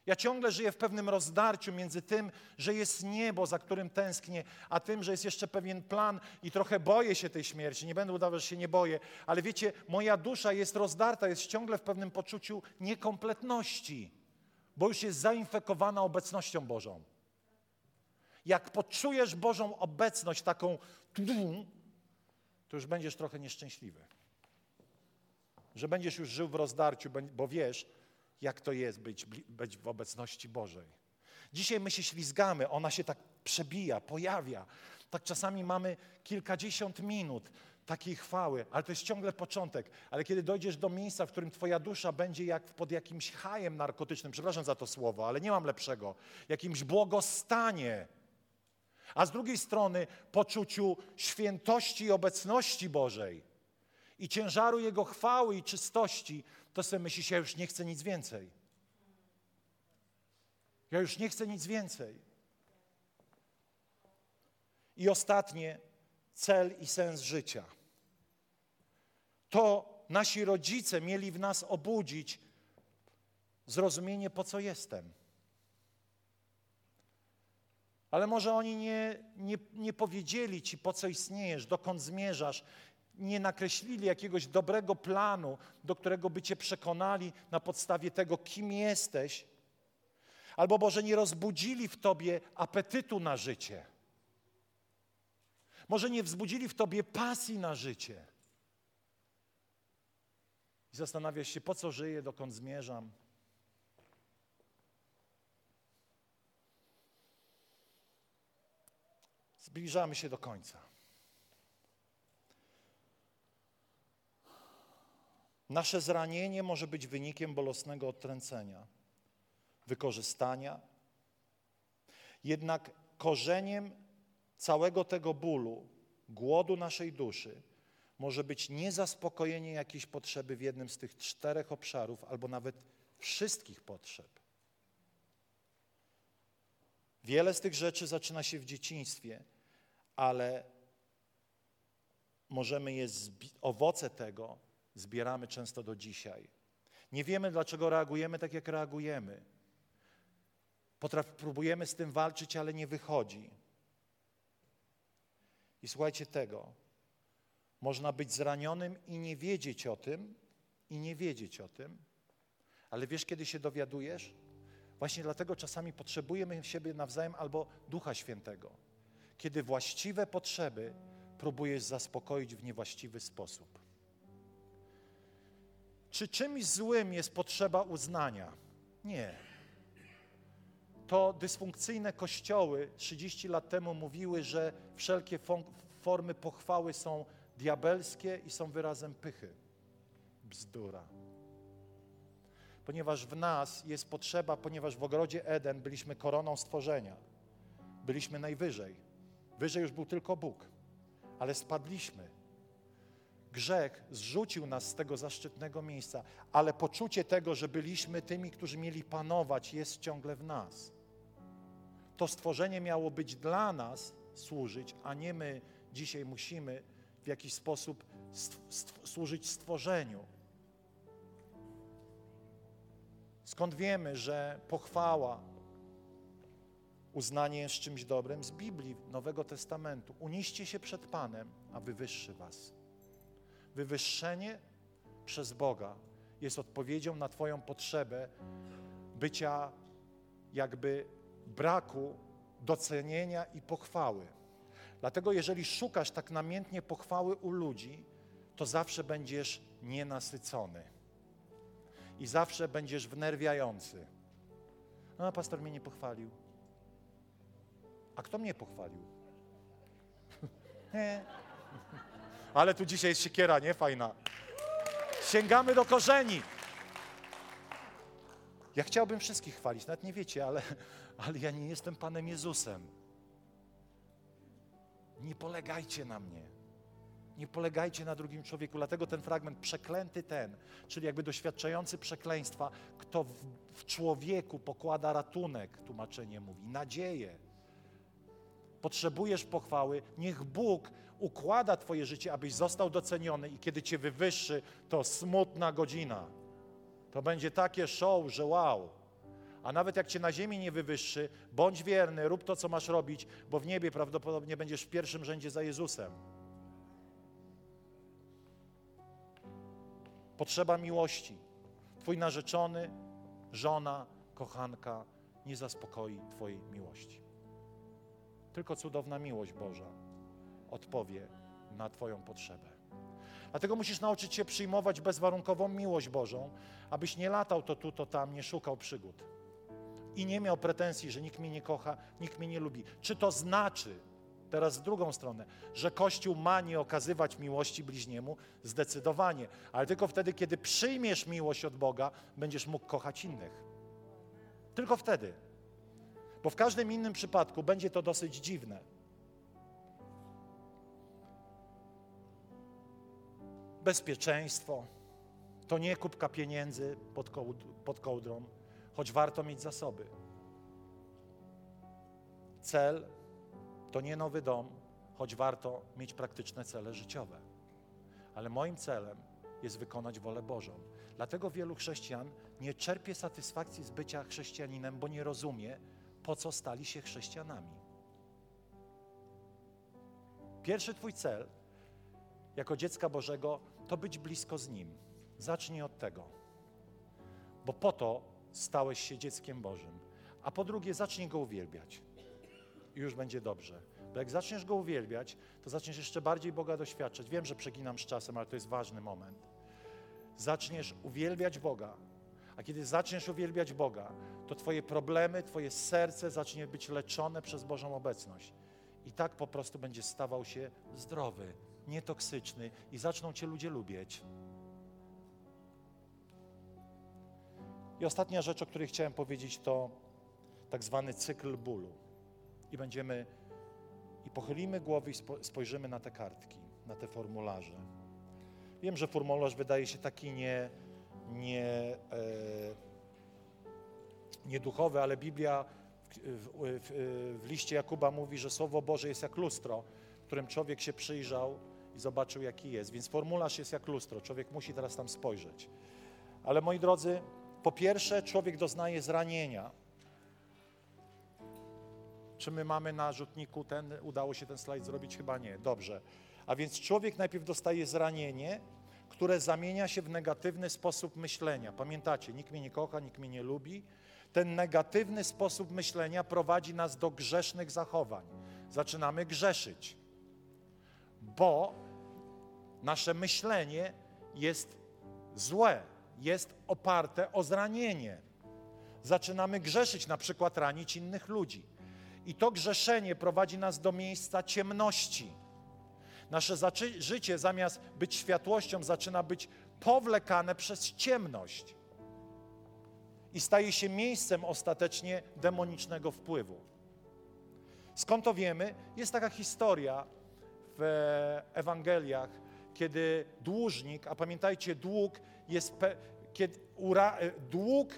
Ja ciągle żyję w pewnym rozdarciu między tym, że jest niebo, za którym tęsknię, a tym, że jest jeszcze pewien plan i trochę boję się tej śmierci. Nie będę udawał, że się nie boję, ale wiecie, moja dusza jest rozdarta, jest ciągle w pewnym poczuciu niekompletności bo już jest zainfekowana obecnością Bożą. Jak poczujesz Bożą obecność taką, to już będziesz trochę nieszczęśliwy. Że będziesz już żył w rozdarciu, bo wiesz, jak to jest być, być w obecności Bożej. Dzisiaj my się ślizgamy, ona się tak przebija, pojawia. Tak czasami mamy kilkadziesiąt minut takiej chwały, ale to jest ciągle początek. Ale kiedy dojdziesz do miejsca, w którym twoja dusza będzie jak pod jakimś hajem narkotycznym, przepraszam za to słowo, ale nie mam lepszego, jakimś błogostanie, a z drugiej strony poczuciu świętości i obecności Bożej i ciężaru Jego chwały i czystości, to sobie myślisz, ja już nie chcę nic więcej. Ja już nie chcę nic więcej. I ostatnie, cel i sens życia. To nasi rodzice mieli w nas obudzić zrozumienie, po co jestem. Ale może oni nie, nie, nie powiedzieli ci, po co istniejesz, dokąd zmierzasz, nie nakreślili jakiegoś dobrego planu, do którego by cię przekonali na podstawie tego, kim jesteś, albo może nie rozbudzili w tobie apetytu na życie. Może nie wzbudzili w tobie pasji na życie. I zastanawiasz się, po co żyję, dokąd zmierzam. Zbliżamy się do końca. Nasze zranienie może być wynikiem bolesnego odtręcenia, wykorzystania. Jednak korzeniem całego tego bólu, głodu naszej duszy może być niezaspokojenie jakiejś potrzeby w jednym z tych czterech obszarów, albo nawet wszystkich potrzeb. Wiele z tych rzeczy zaczyna się w dzieciństwie, ale możemy je, owoce tego zbieramy często do dzisiaj. Nie wiemy, dlaczego reagujemy tak, jak reagujemy. Potraf, próbujemy z tym walczyć, ale nie wychodzi. I słuchajcie tego. Można być zranionym i nie wiedzieć o tym, i nie wiedzieć o tym, ale wiesz, kiedy się dowiadujesz? Właśnie dlatego czasami potrzebujemy siebie nawzajem albo Ducha Świętego. Kiedy właściwe potrzeby próbujesz zaspokoić w niewłaściwy sposób. Czy czymś złym jest potrzeba uznania? Nie. To dysfunkcyjne kościoły 30 lat temu mówiły, że wszelkie formy pochwały są diabelskie i są wyrazem pychy. Bzdura. Ponieważ w nas jest potrzeba, ponieważ w ogrodzie Eden byliśmy koroną stworzenia. Byliśmy najwyżej. Wyżej już był tylko Bóg. Ale spadliśmy. Grzech zrzucił nas z tego zaszczytnego miejsca, ale poczucie tego, że byliśmy tymi, którzy mieli panować, jest ciągle w nas. To stworzenie miało być dla nas służyć, a nie my dzisiaj musimy w jakiś sposób służyć stworzeniu. Skąd wiemy, że pochwała, uznanie jest czymś dobrym? Z Biblii Nowego Testamentu. Uniście się przed Panem, a wywyższy was. Wywyższenie przez Boga jest odpowiedzią na Twoją potrzebę bycia jakby braku docenienia i pochwały. Dlatego jeżeli szukasz tak namiętnie pochwały u ludzi, to zawsze będziesz nienasycony. I zawsze będziesz wnerwiający. No, pastor mnie nie pochwalił. A kto mnie pochwalił? [LAUGHS] nie. Ale tu dzisiaj jest siekiera, nie? Fajna. Sięgamy do korzeni. Ja chciałbym wszystkich chwalić, nawet nie wiecie, ale, ale ja nie jestem Panem Jezusem. Nie polegajcie na mnie. Nie polegajcie na drugim człowieku. Dlatego ten fragment przeklęty ten, czyli jakby doświadczający przekleństwa, kto w, w człowieku pokłada ratunek, tłumaczenie mówi, nadzieję. Potrzebujesz pochwały, niech Bóg układa Twoje życie, abyś został doceniony i kiedy Cię wywyższy, to smutna godzina. To będzie takie show, że wow. A nawet jak Cię na ziemi nie wywyższy, bądź wierny, rób to, co masz robić, bo w niebie prawdopodobnie będziesz w pierwszym rzędzie za Jezusem. Potrzeba miłości. Twój narzeczony, żona, kochanka nie zaspokoi Twojej miłości. Tylko cudowna miłość Boża odpowie na Twoją potrzebę. Dlatego musisz nauczyć się przyjmować bezwarunkową miłość Bożą, abyś nie latał to tu, to tam, nie szukał przygód. I nie miał pretensji, że nikt mnie nie kocha, nikt mnie nie lubi. Czy to znaczy, teraz w drugą stronę, że Kościół ma nie okazywać miłości bliźniemu? Zdecydowanie. Ale tylko wtedy, kiedy przyjmiesz miłość od Boga, będziesz mógł kochać innych. Tylko wtedy. Bo w każdym innym przypadku będzie to dosyć dziwne. Bezpieczeństwo to nie kubka pieniędzy pod, kołd pod kołdrą, choć warto mieć zasoby. Cel to nie nowy dom, choć warto mieć praktyczne cele życiowe. Ale moim celem jest wykonać wolę Bożą. Dlatego wielu chrześcijan nie czerpie satysfakcji z bycia chrześcijaninem, bo nie rozumie, po co stali się chrześcijanami. Pierwszy Twój cel jako dziecka Bożego to być blisko z Nim. Zacznij od tego, bo po to stałeś się dzieckiem Bożym. A po drugie, zacznij Go uwielbiać i już będzie dobrze. Bo jak zaczniesz Go uwielbiać, to zaczniesz jeszcze bardziej Boga doświadczać. Wiem, że przeginam z czasem, ale to jest ważny moment. Zaczniesz uwielbiać Boga, a kiedy zaczniesz uwielbiać Boga, to Twoje problemy, Twoje serce zacznie być leczone przez Bożą obecność. I tak po prostu będzie stawał się zdrowy, nietoksyczny i zaczną Cię ludzie lubić. I ostatnia rzecz, o której chciałem powiedzieć, to tak zwany cykl bólu. I będziemy, i pochylimy głowy i spojrzymy na te kartki, na te formularze. Wiem, że formularz wydaje się taki nie, nie, e, nieduchowy, ale Biblia w, w, w liście Jakuba mówi, że Słowo Boże jest jak lustro, którym człowiek się przyjrzał i zobaczył, jaki jest. Więc formularz jest jak lustro, człowiek musi teraz tam spojrzeć. Ale moi drodzy, po pierwsze, człowiek doznaje zranienia. Czy my mamy na rzutniku ten, udało się ten slajd zrobić? Chyba nie. Dobrze. A więc człowiek najpierw dostaje zranienie, które zamienia się w negatywny sposób myślenia. Pamiętacie, nikt mnie nie kocha, nikt mnie nie lubi. Ten negatywny sposób myślenia prowadzi nas do grzesznych zachowań. Zaczynamy grzeszyć, bo nasze myślenie jest złe jest oparte o zranienie. Zaczynamy grzeszyć, na przykład ranić innych ludzi. I to grzeszenie prowadzi nas do miejsca ciemności. Nasze życie zamiast być światłością zaczyna być powlekane przez ciemność i staje się miejscem ostatecznie demonicznego wpływu. Skąd to wiemy? Jest taka historia w Ewangeliach, kiedy dłużnik, a pamiętajcie, dług jest, kiedy ura, e, dług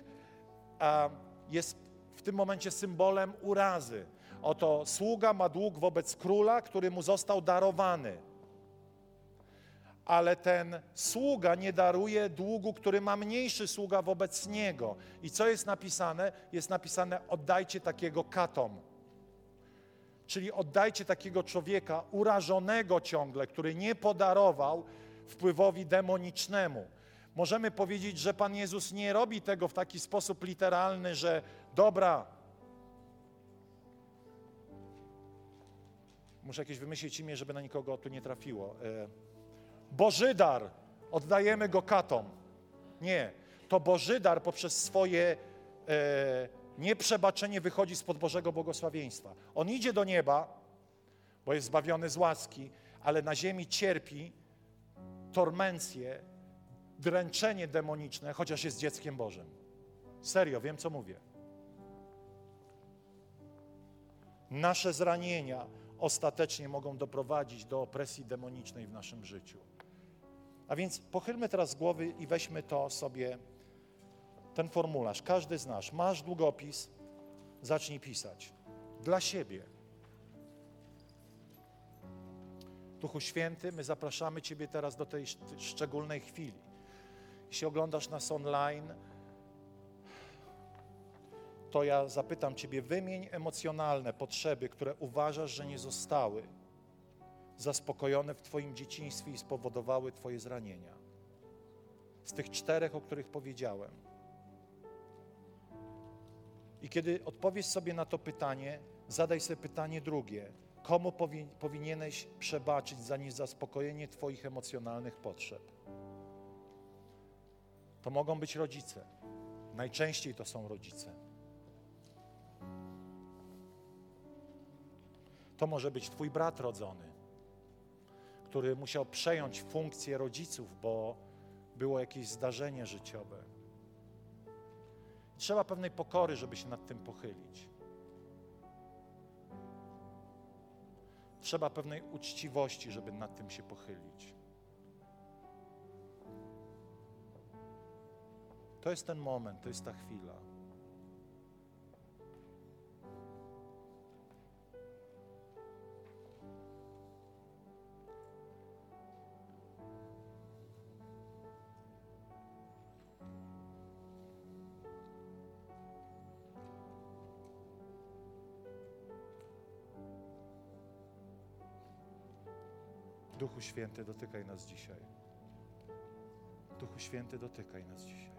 jest w tym momencie symbolem urazy. Oto sługa ma dług wobec króla, który mu został darowany. Ale ten sługa nie daruje długu, który ma mniejszy sługa wobec niego. I co jest napisane? Jest napisane: oddajcie takiego katom. Czyli oddajcie takiego człowieka urażonego ciągle, który nie podarował wpływowi demonicznemu. Możemy powiedzieć, że Pan Jezus nie robi tego w taki sposób literalny, że dobra, muszę jakieś wymyślić imię, żeby na nikogo tu nie trafiło. E, Bożydar, oddajemy go katom. Nie, to Bożydar poprzez swoje e, nieprzebaczenie wychodzi spod Bożego błogosławieństwa. On idzie do nieba, bo jest zbawiony z łaski, ale na ziemi cierpi tormencję, dręczenie demoniczne, chociaż jest dzieckiem Bożym. Serio, wiem co mówię. Nasze zranienia ostatecznie mogą doprowadzić do opresji demonicznej w naszym życiu. A więc pochylmy teraz głowy i weźmy to sobie, ten formularz. Każdy z nas, masz długopis, zacznij pisać. Dla siebie. Duchu Święty, my zapraszamy Ciebie teraz do tej szczególnej chwili. Jeśli oglądasz nas online, to ja zapytam Ciebie, wymień emocjonalne potrzeby, które uważasz, że nie zostały zaspokojone w Twoim dzieciństwie i spowodowały Twoje zranienia. Z tych czterech, o których powiedziałem. I kiedy odpowiesz sobie na to pytanie, zadaj sobie pytanie drugie. Komu powi powinieneś przebaczyć za niezaspokojenie Twoich emocjonalnych potrzeb? To mogą być rodzice. Najczęściej to są rodzice. To może być Twój brat rodzony, który musiał przejąć funkcję rodziców, bo było jakieś zdarzenie życiowe. Trzeba pewnej pokory, żeby się nad tym pochylić. Trzeba pewnej uczciwości, żeby nad tym się pochylić. To jest ten moment, to jest ta chwila. Święty, dotykaj nas dzisiaj. Duchu Święty, dotykaj nas dzisiaj.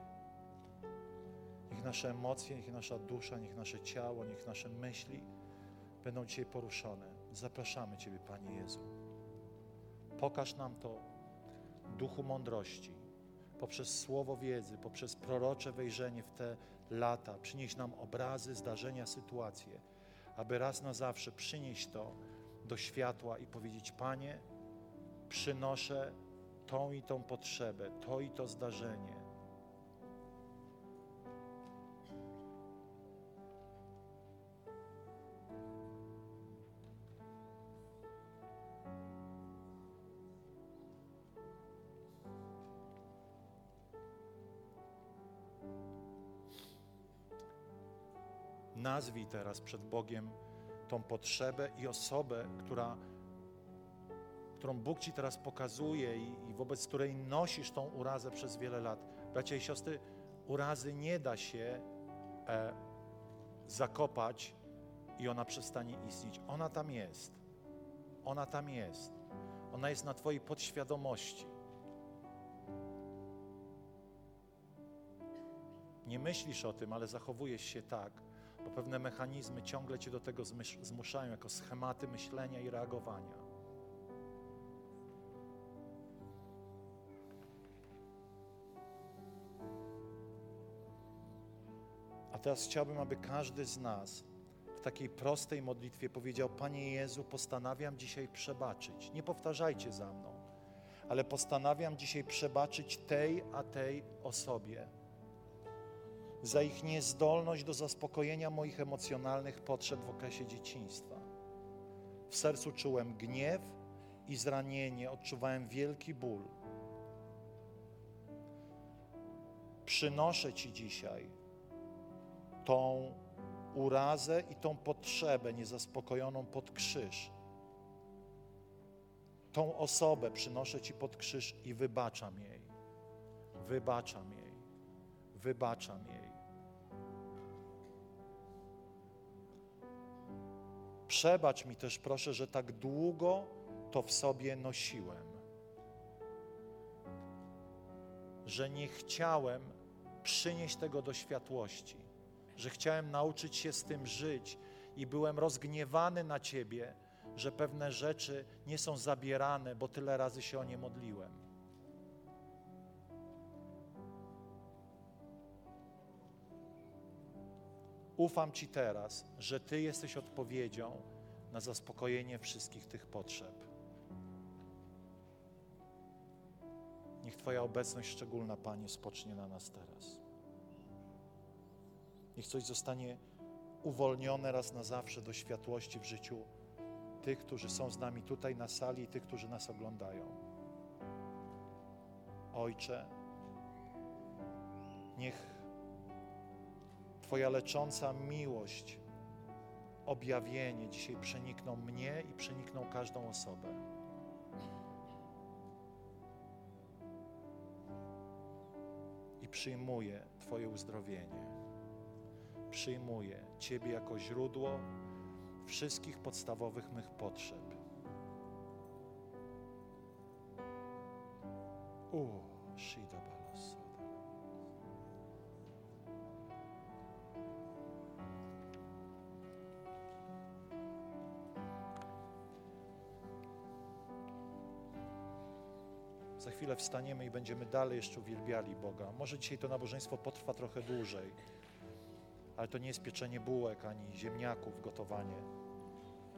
Niech nasze emocje, niech nasza dusza, niech nasze ciało, niech nasze myśli będą dzisiaj poruszone. Zapraszamy Ciebie, Panie Jezu. Pokaż nam to duchu mądrości, poprzez słowo wiedzy, poprzez prorocze wejrzenie w te lata. Przynieś nam obrazy, zdarzenia, sytuacje, aby raz na zawsze przynieść to do światła i powiedzieć: Panie, przynoszę tą i tą potrzebę, to i to zdarzenie. Nazwij teraz przed Bogiem tą potrzebę i osobę, która którą Bóg Ci teraz pokazuje i, i wobec której nosisz tą urazę przez wiele lat. Bracia i siostry, urazy nie da się e, zakopać i ona przestanie istnieć. Ona tam jest. Ona tam jest. Ona jest na Twojej podświadomości. Nie myślisz o tym, ale zachowujesz się tak, bo pewne mechanizmy ciągle Cię do tego zmuszają, jako schematy myślenia i reagowania. Teraz chciałbym, aby każdy z nas w takiej prostej modlitwie powiedział: Panie Jezu, postanawiam dzisiaj przebaczyć. Nie powtarzajcie za mną, ale postanawiam dzisiaj przebaczyć tej a tej osobie za ich niezdolność do zaspokojenia moich emocjonalnych potrzeb w okresie dzieciństwa. W sercu czułem gniew i zranienie, odczuwałem wielki ból. Przynoszę Ci dzisiaj tą urazę i tą potrzebę niezaspokojoną pod krzyż. Tą osobę przynoszę Ci pod krzyż i wybaczam jej. Wybaczam jej. Wybaczam jej. Przebacz mi też, proszę, że tak długo to w sobie nosiłem. Że nie chciałem przynieść tego do światłości że chciałem nauczyć się z tym żyć i byłem rozgniewany na Ciebie, że pewne rzeczy nie są zabierane, bo tyle razy się o nie modliłem. Ufam Ci teraz, że Ty jesteś odpowiedzią na zaspokojenie wszystkich tych potrzeb. Niech Twoja obecność szczególna, Panie, spocznie na nas teraz. Niech coś zostanie uwolnione raz na zawsze do światłości w życiu tych, którzy są z nami tutaj na sali i tych, którzy nas oglądają. Ojcze, niech Twoja lecząca miłość, objawienie dzisiaj przenikną mnie i przenikną każdą osobę. I przyjmuję Twoje uzdrowienie przyjmuję Ciebie jako źródło wszystkich podstawowych mych potrzeb. U, Shida Balasa. Za chwilę wstaniemy i będziemy dalej jeszcze uwielbiali Boga. Może dzisiaj to nabożeństwo potrwa trochę dłużej ale to nie jest pieczenie bułek ani ziemniaków, gotowanie.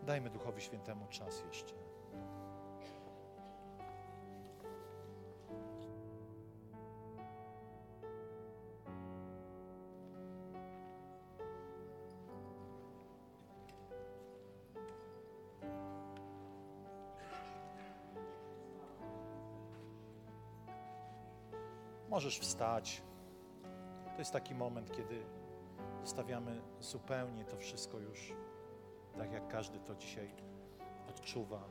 Dajmy Duchowi Świętemu czas jeszcze. Możesz wstać. To jest taki moment, kiedy zostawiamy zupełnie to wszystko już tak, jak każdy to dzisiaj odczuwa.